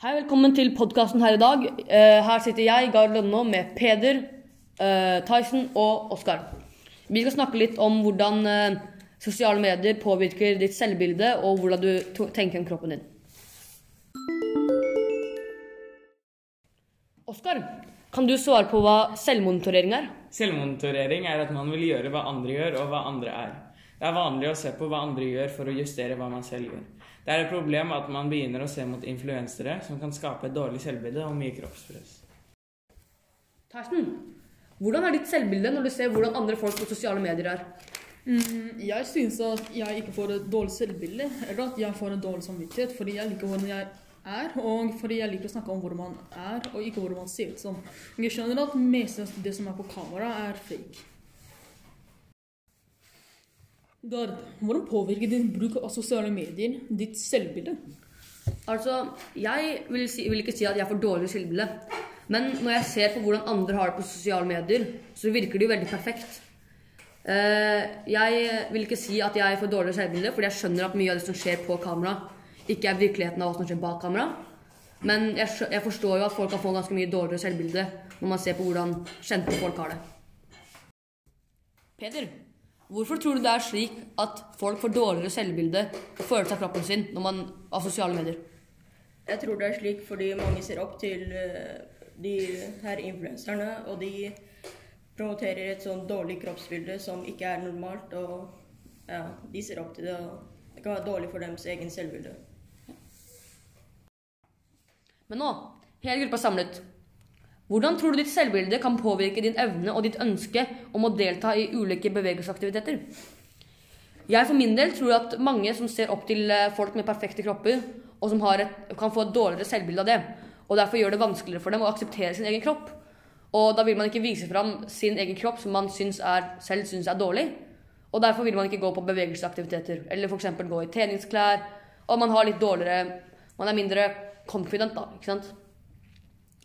Hei, velkommen til podkasten her i dag. Eh, her sitter jeg, Gard Lønno, med Peder, eh, Tyson og Oskar. Vi skal snakke litt om hvordan eh, sosiale medier påvirker ditt selvbilde, og hvordan du tenker om kroppen din. Oskar, kan du svare på hva selvmonitorering er? Selvmonitorering er at man vil gjøre hva andre gjør, og hva andre er. Det er vanlig å se på hva andre gjør for å justere hva man selv gjør. Det er et problem at man begynner å se mot influensere som kan skape et dårlig selvbilde og mye kroppspress. Tyson, hvordan er ditt selvbilde når du ser hvordan andre folk på sosiale medier er? Mm, jeg synes at jeg ikke får et dårlig selvbilde, eller at jeg får en dårlig samvittighet, fordi jeg liker hvordan jeg er, og fordi jeg liker å snakke om hvor man er, og ikke hvor man ser ut som. Jeg skjønner at mest av det som er på kamera, er fake. Gard, hvordan påvirker din bruk av sosiale medier ditt selvbilde? Altså, jeg vil, si, vil ikke si at jeg får dårlig selvbilde. Men når jeg ser på hvordan andre har det på sosiale medier, så virker det jo veldig perfekt. Eh, jeg vil ikke si at jeg får dårlig selvbilde, fordi jeg skjønner at mye av det som skjer på kamera, ikke er virkeligheten av hva som skjer bak kamera. Men jeg, jeg forstår jo at folk kan få ganske mye dårligere selvbilde når man ser på hvordan kjente folk har det. Peder, hvorfor tror du det er slik at folk får dårligere selvbilde og følelse av kroppen sin når man, av sosiale medier? Jeg tror det er slik fordi mange ser opp til eh, de her influenserne, og de promoterer et sånn dårlig kroppsbilde som ikke er normalt, og ja, de ser opp til det, og det kan være dårlig for deres egen selvbilde. Men nå, hele gruppa samlet. Hvordan tror du ditt selvbilde kan påvirke din evne og ditt ønske om å delta i ulike bevegelsesaktiviteter? Jeg for min del tror at mange som ser opp til eh, folk med perfekte kropper, og som et, kan få et dårligere selvbilde av det, og derfor gjør det vanskeligere for dem å akseptere sin egen kropp. Og da vil man ikke vise fram sin egen kropp som man syns er, selv syns er dårlig. Og derfor vil man ikke gå på bevegelsesaktiviteter, eller f.eks. gå i treningsklær, og man har litt dårligere Man er mindre confident, da, ikke sant?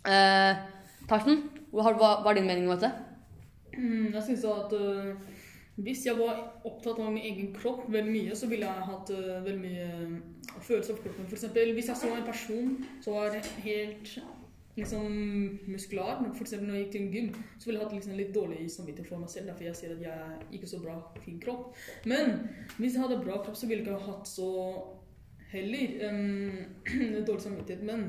Eh, Tarsen, hva, hva, er din mening om dette? Mm, jeg synes at uh, hvis jeg var opptatt av min egen kropp veldig mye, så ville jeg hatt uh, veldig mye følelser for kroppen. For eksempel, hvis jeg så en person som var helt liksom muskular, eksempel når jeg gikk til en gym, så ville jeg hatt liksom litt dårlig samvittighet for meg selv, derfor jeg sier at jeg er ikke så bra, fin kropp. Men hvis jeg hadde bra kropp, så ville jeg ikke hatt så heller um, dårlig samvittighet. Men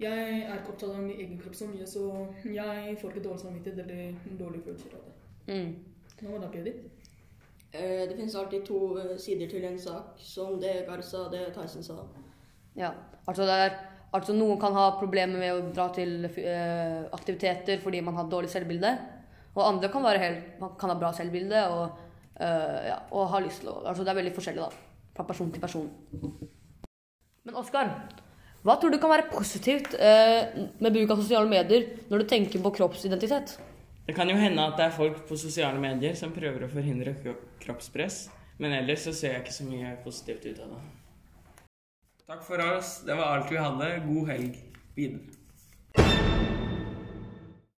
jeg er ikke opptatt av min egen kropp så mye, så jeg får ikke dårlig samvittighet eller dårlige følelser av det. Mm. Hva var det? Eh, Det finnes alltid to eh, sider til en sak, som det Gar sa, det Tyson sa. Ja, altså, det er, altså noen kan ha problemer med å dra til eh, aktiviteter fordi man har dårlig selvbilde. Og andre kan, være helt, man kan ha bra selvbilde og, eh, ja, og ha lyst til å Altså det er veldig forskjellig, da. Fra person til person. Men Oskar, hva tror du kan være positivt eh, med bruk av sosiale medier når du tenker på kroppsidentitet? Det kan jo hende at det er folk på sosiale medier som prøver å forhindre kroppspress, men ellers så ser jeg ikke så mye positivt ut av det. Takk for oss. Det var alt vi hadde. God helg videre.